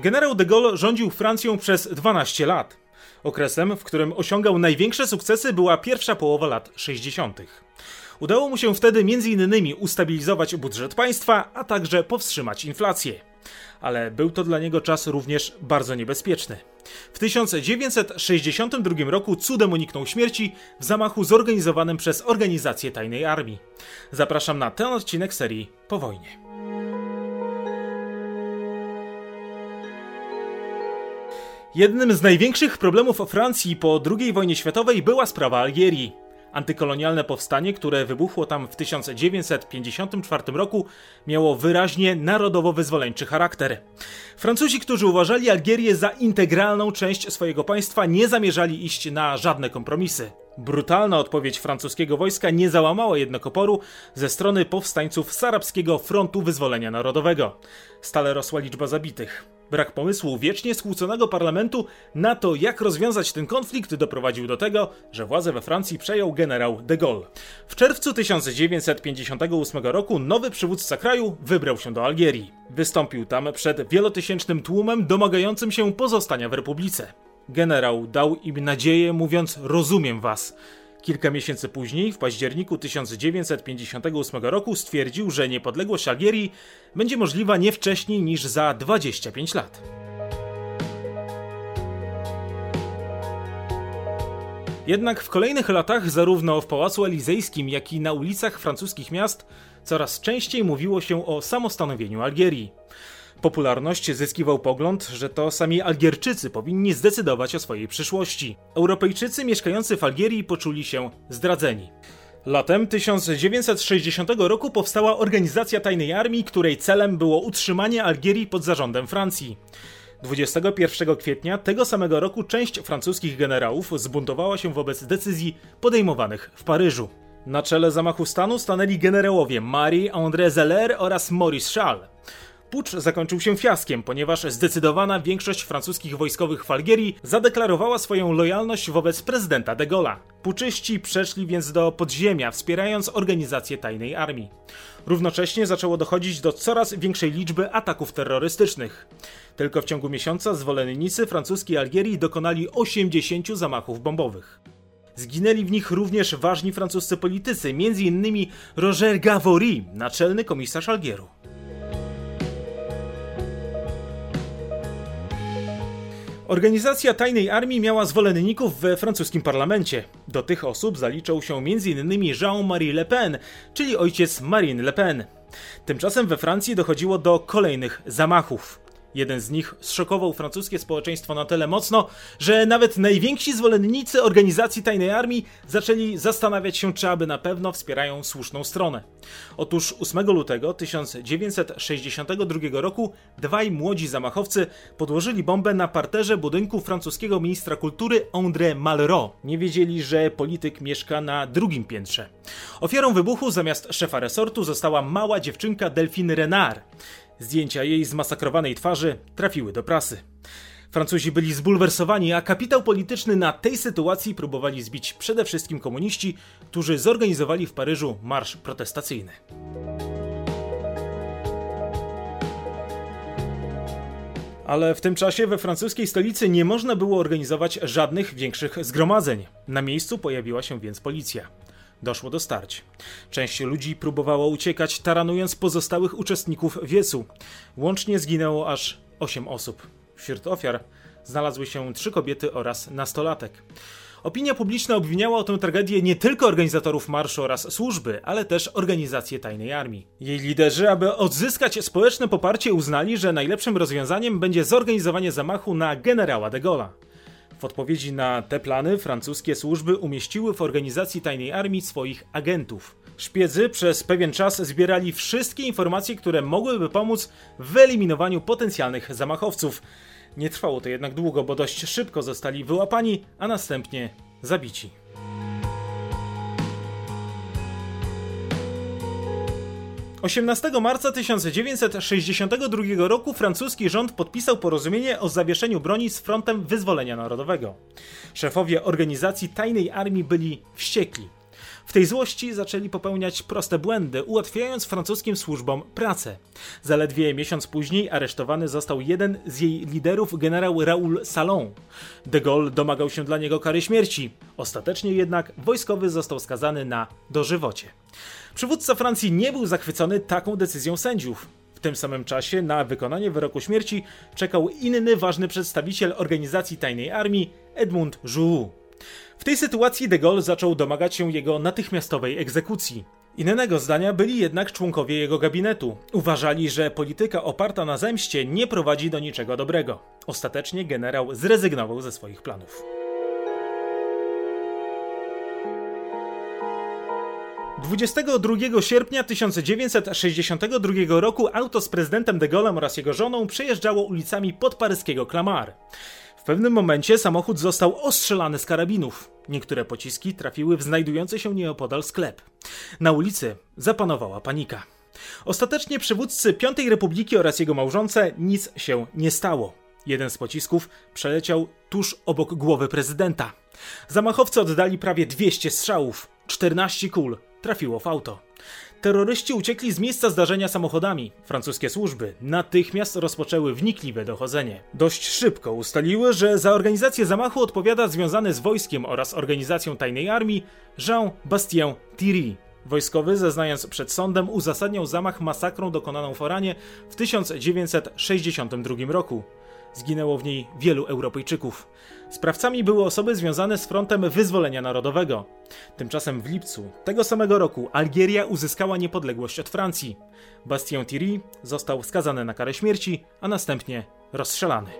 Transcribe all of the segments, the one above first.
Generał de Gaulle rządził Francją przez 12 lat. Okresem, w którym osiągał największe sukcesy, była pierwsza połowa lat 60. Udało mu się wtedy m.in. ustabilizować budżet państwa, a także powstrzymać inflację. Ale był to dla niego czas również bardzo niebezpieczny. W 1962 roku cudem uniknął śmierci w zamachu zorganizowanym przez organizację tajnej armii. Zapraszam na ten odcinek serii Po wojnie. Jednym z największych problemów Francji po II wojnie światowej była sprawa Algierii. Antykolonialne powstanie, które wybuchło tam w 1954 roku, miało wyraźnie narodowo-wyzwoleńczy charakter. Francuzi, którzy uważali Algierię za integralną część swojego państwa, nie zamierzali iść na żadne kompromisy. Brutalna odpowiedź francuskiego wojska nie załamała jednak oporu ze strony powstańców z Arabskiego Frontu Wyzwolenia Narodowego. Stale rosła liczba zabitych. Brak pomysłu wiecznie skłóconego parlamentu na to, jak rozwiązać ten konflikt, doprowadził do tego, że władzę we Francji przejął generał de Gaulle. W czerwcu 1958 roku nowy przywódca kraju wybrał się do Algierii. Wystąpił tam przed wielotysięcznym tłumem domagającym się pozostania w republice. Generał dał im nadzieję, mówiąc: Rozumiem was. Kilka miesięcy później, w październiku 1958 roku, stwierdził, że niepodległość Algierii będzie możliwa nie wcześniej niż za 25 lat. Jednak w kolejnych latach, zarówno w Pałacu Elizejskim, jak i na ulicach francuskich miast, coraz częściej mówiło się o samostanowieniu Algierii. Popularność zyskiwał pogląd, że to sami Algierczycy powinni zdecydować o swojej przyszłości. Europejczycy mieszkający w Algierii poczuli się zdradzeni. Latem 1960 roku powstała organizacja tajnej armii, której celem było utrzymanie Algierii pod zarządem Francji. 21 kwietnia tego samego roku część francuskich generałów zbuntowała się wobec decyzji podejmowanych w Paryżu. Na czele zamachu stanu stanęli generałowie Marie-André Zeller oraz Maurice Charles. Pucz zakończył się fiaskiem, ponieważ zdecydowana większość francuskich wojskowych w Algierii zadeklarowała swoją lojalność wobec prezydenta de Gaulle'a. Puczyści przeszli więc do podziemia, wspierając organizację tajnej armii. Równocześnie zaczęło dochodzić do coraz większej liczby ataków terrorystycznych. Tylko w ciągu miesiąca zwolennicy francuskiej Algierii dokonali 80 zamachów bombowych. Zginęli w nich również ważni francuscy politycy, m.in. Roger Gavory, naczelny komisarz Algieru. Organizacja tajnej armii miała zwolenników we francuskim parlamencie. Do tych osób zaliczał się m.in. Jean-Marie Le Pen, czyli ojciec Marine Le Pen. Tymczasem we Francji dochodziło do kolejnych zamachów. Jeden z nich zszokował francuskie społeczeństwo na tyle mocno, że nawet najwięksi zwolennicy organizacji tajnej armii zaczęli zastanawiać się, czy aby na pewno wspierają słuszną stronę. Otóż 8 lutego 1962 roku dwaj młodzi zamachowcy podłożyli bombę na parterze budynku francuskiego ministra kultury André Malraux. Nie wiedzieli, że polityk mieszka na drugim piętrze. Ofiarą wybuchu zamiast szefa resortu została mała dziewczynka Delphine Renard. Zdjęcia jej zmasakrowanej twarzy trafiły do prasy. Francuzi byli zbulwersowani, a kapitał polityczny na tej sytuacji próbowali zbić przede wszystkim komuniści, którzy zorganizowali w Paryżu marsz protestacyjny. Ale w tym czasie we francuskiej stolicy nie można było organizować żadnych większych zgromadzeń. Na miejscu pojawiła się więc policja. Doszło do starć. Część ludzi próbowała uciekać, taranując pozostałych uczestników wiecu. Łącznie zginęło aż 8 osób. Wśród ofiar znalazły się trzy kobiety oraz nastolatek. Opinia publiczna obwiniała o tę tragedię nie tylko organizatorów marszu oraz służby, ale też organizację tajnej armii. Jej liderzy, aby odzyskać społeczne poparcie, uznali, że najlepszym rozwiązaniem będzie zorganizowanie zamachu na generała de Gaulle'a. W odpowiedzi na te plany francuskie służby umieściły w organizacji tajnej armii swoich agentów. Szpiedzy przez pewien czas zbierali wszystkie informacje, które mogłyby pomóc w wyeliminowaniu potencjalnych zamachowców. Nie trwało to jednak długo, bo dość szybko zostali wyłapani, a następnie zabici. 18 marca 1962 roku francuski rząd podpisał porozumienie o zawieszeniu broni z Frontem Wyzwolenia Narodowego. Szefowie organizacji tajnej armii byli wściekli. W tej złości zaczęli popełniać proste błędy, ułatwiając francuskim służbom pracę. Zaledwie miesiąc później aresztowany został jeden z jej liderów, generał Raoul Salon. De Gaulle domagał się dla niego kary śmierci. Ostatecznie jednak wojskowy został skazany na dożywocie. Przywódca Francji nie był zachwycony taką decyzją sędziów. W tym samym czasie na wykonanie wyroku śmierci czekał inny ważny przedstawiciel organizacji tajnej armii, Edmund Jouot. W tej sytuacji de Gaulle zaczął domagać się jego natychmiastowej egzekucji. Innego zdania byli jednak członkowie jego gabinetu. Uważali, że polityka oparta na zemście nie prowadzi do niczego dobrego. Ostatecznie generał zrezygnował ze swoich planów. 22 sierpnia 1962 roku auto z prezydentem de Gaulle'em oraz jego żoną przejeżdżało ulicami podparyskiego Clamart. W pewnym momencie samochód został ostrzelany z karabinów. Niektóre pociski trafiły w znajdujący się nieopodal sklep. Na ulicy zapanowała panika. Ostatecznie przywódcy Piątej Republiki oraz jego małżonce nic się nie stało. Jeden z pocisków przeleciał tuż obok głowy prezydenta. Zamachowcy oddali prawie 200 strzałów, 14 kul trafiło w auto. Terroryści uciekli z miejsca zdarzenia samochodami. Francuskie służby natychmiast rozpoczęły wnikliwe dochodzenie. Dość szybko ustaliły, że za organizację zamachu odpowiada związany z wojskiem oraz organizacją tajnej armii Jean-Bastien Thierry. Wojskowy, zeznając przed sądem, uzasadniał zamach masakrą dokonaną w Oranie w 1962 roku. Zginęło w niej wielu Europejczyków. Sprawcami były osoby związane z Frontem Wyzwolenia Narodowego. Tymczasem w lipcu tego samego roku Algieria uzyskała niepodległość od Francji. Bastien Thierry został skazany na karę śmierci, a następnie rozstrzelany.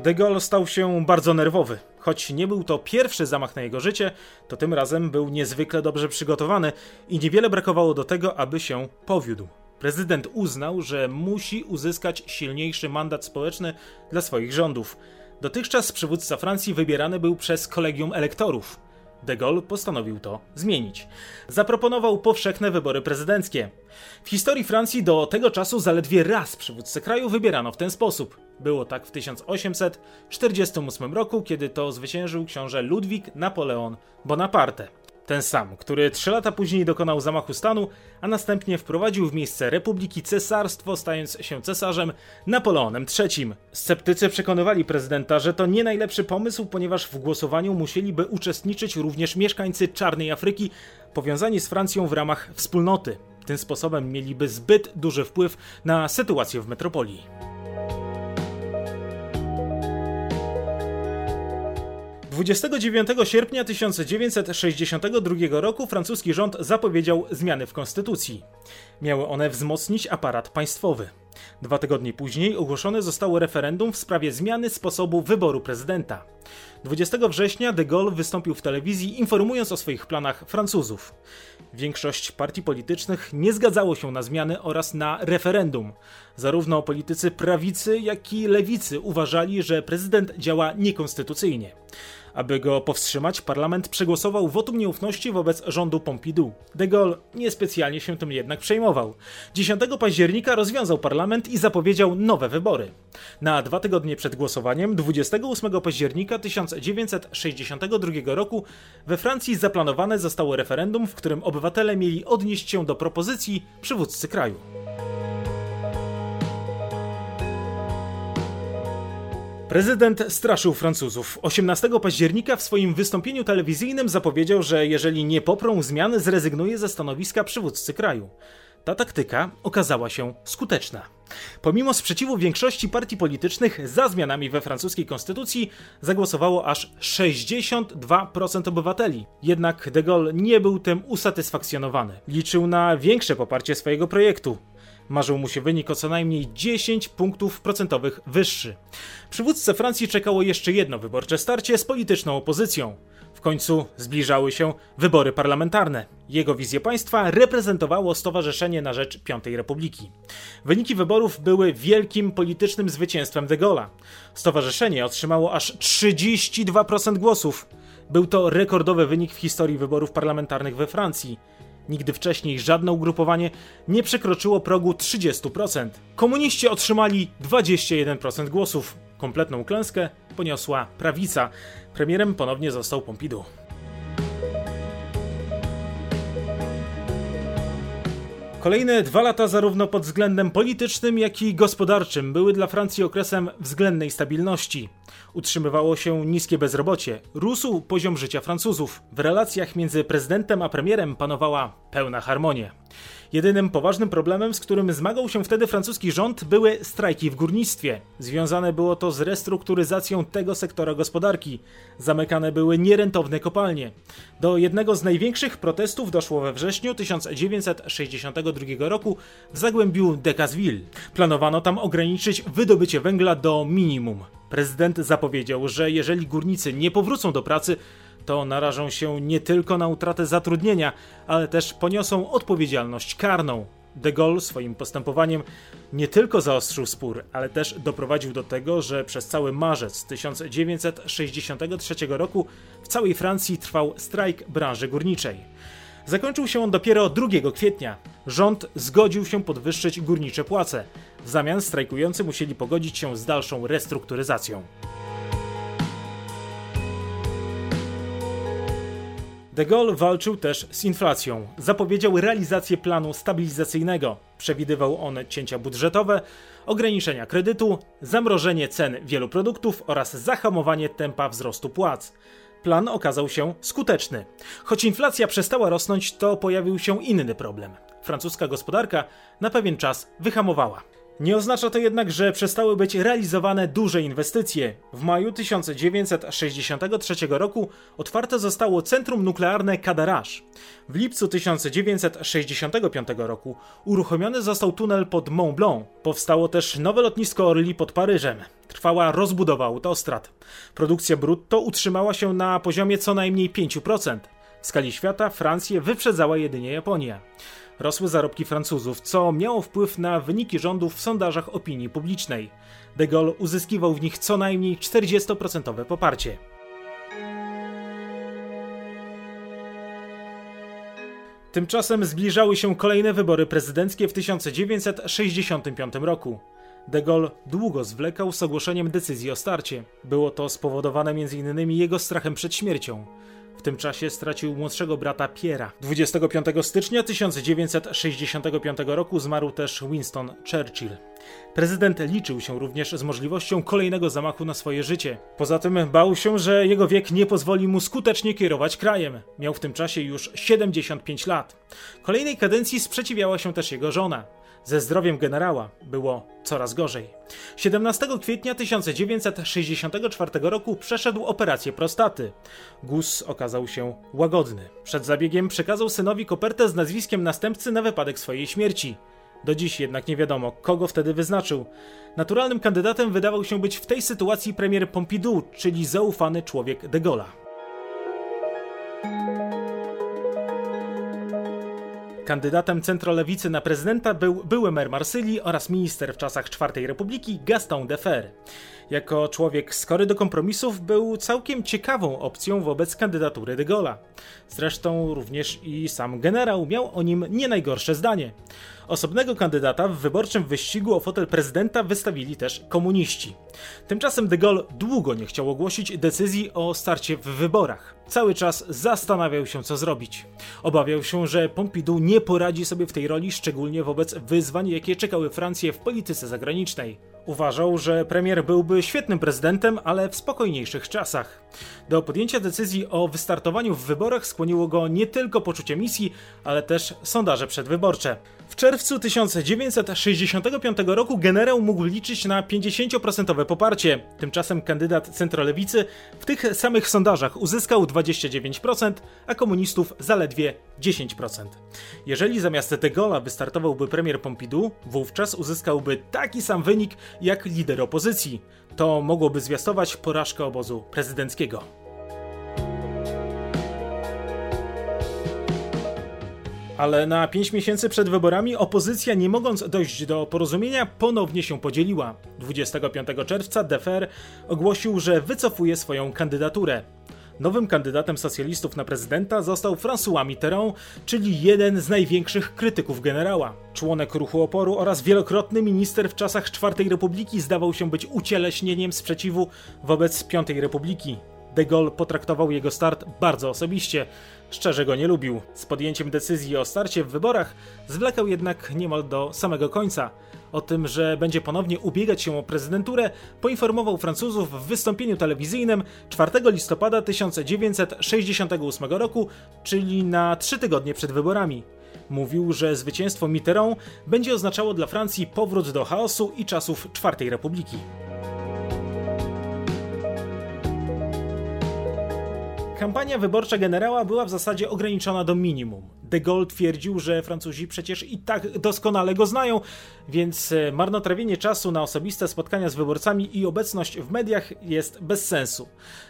De Gaulle stał się bardzo nerwowy. Choć nie był to pierwszy zamach na jego życie, to tym razem był niezwykle dobrze przygotowany i niewiele brakowało do tego, aby się powiódł. Prezydent uznał, że musi uzyskać silniejszy mandat społeczny dla swoich rządów. Dotychczas przywódca Francji wybierany był przez kolegium elektorów. De Gaulle postanowił to zmienić. Zaproponował powszechne wybory prezydenckie. W historii Francji do tego czasu zaledwie raz przywódcę kraju wybierano w ten sposób. Było tak w 1848 roku, kiedy to zwyciężył książę Ludwik Napoleon Bonaparte. Ten sam, który trzy lata później dokonał zamachu stanu, a następnie wprowadził w miejsce republiki cesarstwo, stając się cesarzem Napoleonem III. Sceptycy przekonywali prezydenta, że to nie najlepszy pomysł, ponieważ w głosowaniu musieliby uczestniczyć również mieszkańcy Czarnej Afryki, powiązani z Francją w ramach wspólnoty. Tym sposobem mieliby zbyt duży wpływ na sytuację w metropolii. 29 sierpnia 1962 roku francuski rząd zapowiedział zmiany w konstytucji. Miały one wzmocnić aparat państwowy. Dwa tygodnie później ogłoszone zostało referendum w sprawie zmiany sposobu wyboru prezydenta. 20 września de Gaulle wystąpił w telewizji informując o swoich planach Francuzów. Większość partii politycznych nie zgadzało się na zmiany oraz na referendum. Zarówno politycy prawicy, jak i lewicy uważali, że prezydent działa niekonstytucyjnie. Aby go powstrzymać, parlament przegłosował wotum nieufności wobec rządu Pompidou. De Gaulle niespecjalnie się tym jednak przejmował. 10 października rozwiązał parlament i zapowiedział nowe wybory. Na dwa tygodnie przed głosowaniem, 28 października 1962 roku, we Francji zaplanowane zostało referendum, w którym obywatele mieli odnieść się do propozycji przywódcy kraju. Prezydent straszył Francuzów. 18 października w swoim wystąpieniu telewizyjnym zapowiedział, że jeżeli nie poprą zmian, zrezygnuje ze stanowiska przywódcy kraju. Ta taktyka okazała się skuteczna. Pomimo sprzeciwu większości partii politycznych za zmianami we francuskiej konstytucji zagłosowało aż 62% obywateli. Jednak de Gaulle nie był tym usatysfakcjonowany. Liczył na większe poparcie swojego projektu. Marzył mu się wynik o co najmniej 10 punktów procentowych wyższy. Przywódcę Francji czekało jeszcze jedno wyborcze starcie z polityczną opozycją. W końcu zbliżały się wybory parlamentarne. Jego wizję państwa reprezentowało Stowarzyszenie na Rzecz Piątej Republiki. Wyniki wyborów były wielkim politycznym zwycięstwem de Gaulle'a. Stowarzyszenie otrzymało aż 32% głosów. Był to rekordowy wynik w historii wyborów parlamentarnych we Francji. Nigdy wcześniej żadne ugrupowanie nie przekroczyło progu 30%. Komuniści otrzymali 21% głosów. Kompletną klęskę poniosła prawica. Premierem ponownie został Pompidou. Kolejne dwa lata, zarówno pod względem politycznym, jak i gospodarczym, były dla Francji okresem względnej stabilności. Utrzymywało się niskie bezrobocie, rósł poziom życia Francuzów. W relacjach między prezydentem a premierem panowała pełna harmonia. Jedynym poważnym problemem, z którym zmagał się wtedy francuski rząd, były strajki w górnictwie. Związane było to z restrukturyzacją tego sektora gospodarki. Zamykane były nierentowne kopalnie. Do jednego z największych protestów doszło we wrześniu 1962 roku w zagłębiu Decazeville. Planowano tam ograniczyć wydobycie węgla do minimum. Prezydent zapowiedział, że jeżeli górnicy nie powrócą do pracy, to narażą się nie tylko na utratę zatrudnienia, ale też poniosą odpowiedzialność karną. De Gaulle swoim postępowaniem nie tylko zaostrzył spór, ale też doprowadził do tego, że przez cały marzec 1963 roku w całej Francji trwał strajk branży górniczej. Zakończył się on dopiero 2 kwietnia. Rząd zgodził się podwyższyć górnicze płace. W zamian strajkujący musieli pogodzić się z dalszą restrukturyzacją. De Gaulle walczył też z inflacją. Zapowiedział realizację planu stabilizacyjnego. Przewidywał on cięcia budżetowe, ograniczenia kredytu, zamrożenie cen wielu produktów oraz zahamowanie tempa wzrostu płac. Plan okazał się skuteczny. Choć inflacja przestała rosnąć, to pojawił się inny problem. Francuska gospodarka na pewien czas wyhamowała. Nie oznacza to jednak, że przestały być realizowane duże inwestycje. W maju 1963 roku otwarte zostało centrum nuklearne Cadarache. W lipcu 1965 roku uruchomiony został tunel pod Mont Blanc. Powstało też nowe lotnisko Orly pod Paryżem. Trwała rozbudowa autostrad. Produkcja brutto utrzymała się na poziomie co najmniej 5%. W skali świata Francję wyprzedzała jedynie Japonia rosły zarobki Francuzów, co miało wpływ na wyniki rządów w sondażach opinii publicznej. De Gaulle uzyskiwał w nich co najmniej 40% poparcie. Tymczasem zbliżały się kolejne wybory prezydenckie w 1965 roku. De Gaulle długo zwlekał z ogłoszeniem decyzji o starcie. Było to spowodowane m.in. jego strachem przed śmiercią. Tym czasie stracił młodszego brata Piera. 25 stycznia 1965 roku zmarł też Winston Churchill. Prezydent liczył się również z możliwością kolejnego zamachu na swoje życie. Poza tym bał się, że jego wiek nie pozwoli mu skutecznie kierować krajem. Miał w tym czasie już 75 lat. Kolejnej kadencji sprzeciwiała się też jego żona. Ze zdrowiem generała było coraz gorzej. 17 kwietnia 1964 roku przeszedł operację prostaty. Gus okazał się łagodny. Przed zabiegiem przekazał synowi kopertę z nazwiskiem następcy na wypadek swojej śmierci. Do dziś jednak nie wiadomo, kogo wtedy wyznaczył. Naturalnym kandydatem wydawał się być w tej sytuacji premier Pompidou, czyli zaufany człowiek de Gaulle'a. Kandydatem centrolewicy na prezydenta był były mer Marsylii oraz minister w czasach IV Republiki Gaston Defer. Jako człowiek skory do kompromisów był całkiem ciekawą opcją wobec kandydatury de Gaulle'a. Zresztą również i sam generał miał o nim nie najgorsze zdanie. Osobnego kandydata w wyborczym wyścigu o fotel prezydenta wystawili też komuniści. Tymczasem de Gaulle długo nie chciał ogłosić decyzji o starcie w wyborach. Cały czas zastanawiał się, co zrobić. Obawiał się, że Pompidou nie poradzi sobie w tej roli, szczególnie wobec wyzwań, jakie czekały Francję w polityce zagranicznej. Uważał, że premier byłby świetnym prezydentem, ale w spokojniejszych czasach. Do podjęcia decyzji o wystartowaniu w wyborach skłoniło go nie tylko poczucie misji, ale też sondaże przedwyborcze. W czerwcu 1965 roku generał mógł liczyć na 50% poparcie. Tymczasem kandydat centrolewicy w tych samych sondażach uzyskał 29%, a komunistów zaledwie 10%. Jeżeli zamiast de Gaulle'a wystartowałby premier Pompidou, wówczas uzyskałby taki sam wynik jak lider opozycji. To mogłoby zwiastować porażkę obozu prezydenckiego. Ale na 5 miesięcy przed wyborami opozycja, nie mogąc dojść do porozumienia, ponownie się podzieliła. 25 czerwca Defer ogłosił, że wycofuje swoją kandydaturę. Nowym kandydatem socjalistów na prezydenta został François Mitterrand, czyli jeden z największych krytyków generała. Członek ruchu oporu oraz wielokrotny minister w czasach IV Republiki zdawał się być ucieleśnieniem sprzeciwu wobec Piątej Republiki. De Gaulle potraktował jego start bardzo osobiście. Szczerze go nie lubił. Z podjęciem decyzji o starcie w wyborach zwlekał jednak niemal do samego końca. O tym, że będzie ponownie ubiegać się o prezydenturę, poinformował Francuzów w wystąpieniu telewizyjnym 4 listopada 1968 roku, czyli na trzy tygodnie przed wyborami. Mówił, że zwycięstwo Mitterrand będzie oznaczało dla Francji powrót do chaosu i czasów czwartej Republiki. Kampania wyborcza generała była w zasadzie ograniczona do minimum. De Gaulle twierdził, że Francuzi przecież i tak doskonale go znają, więc e, marnotrawienie czasu na osobiste spotkania z wyborcami i obecność w mediach jest bez sensu.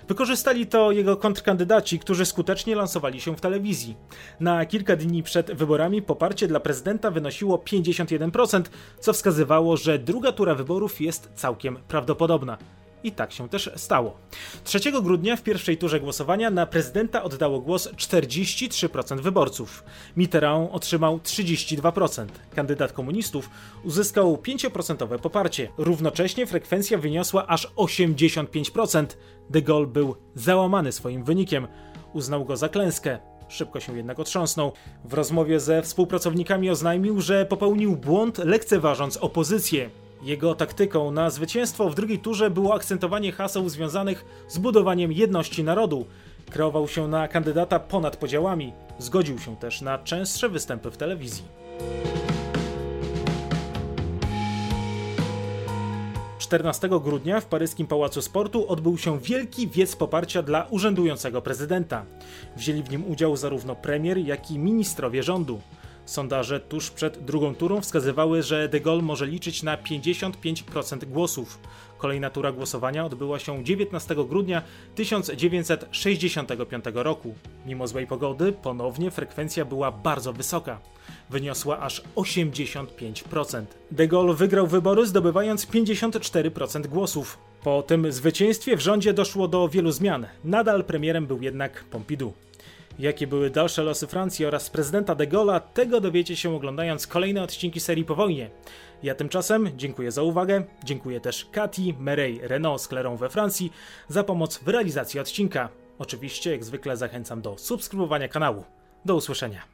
Wykorzystali to jego kontrkandydaci, którzy skutecznie lansowali się w telewizji. Na kilka dni przed wyborami poparcie dla prezydenta wynosiło 51%, co wskazywało, że druga tura wyborów jest całkiem prawdopodobna. I tak się też stało. 3 grudnia w pierwszej turze głosowania na prezydenta oddało głos 43% wyborców. Mitterrand otrzymał 32%. Kandydat komunistów uzyskał 5% poparcie. Równocześnie frekwencja wyniosła aż 85%. De Gaulle był załamany swoim wynikiem. Uznał go za klęskę. Szybko się jednak otrząsnął. W rozmowie ze współpracownikami oznajmił, że popełnił błąd lekceważąc opozycję. Jego taktyką na zwycięstwo w drugiej turze było akcentowanie haseł związanych z budowaniem jedności narodu. Kreował się na kandydata ponad podziałami. Zgodził się też na częstsze występy w telewizji. 14 grudnia w paryskim Pałacu Sportu odbył się wielki wiec poparcia dla urzędującego prezydenta. Wzięli w nim udział zarówno premier, jak i ministrowie rządu. Sondaże tuż przed drugą turą wskazywały, że de Gaulle może liczyć na 55% głosów. Kolejna tura głosowania odbyła się 19 grudnia 1965 roku. Mimo złej pogody, ponownie frekwencja była bardzo wysoka. Wyniosła aż 85%. De Gaulle wygrał wybory zdobywając 54% głosów. Po tym zwycięstwie w rządzie doszło do wielu zmian. Nadal premierem był jednak Pompidou. Jakie były dalsze losy Francji oraz prezydenta de Gaulle'a, tego dowiecie się oglądając kolejne odcinki serii po wojnie. Ja tymczasem dziękuję za uwagę, dziękuję też Kati, Merey, Renault z Klerą we Francji za pomoc w realizacji odcinka. Oczywiście, jak zwykle, zachęcam do subskrybowania kanału. Do usłyszenia.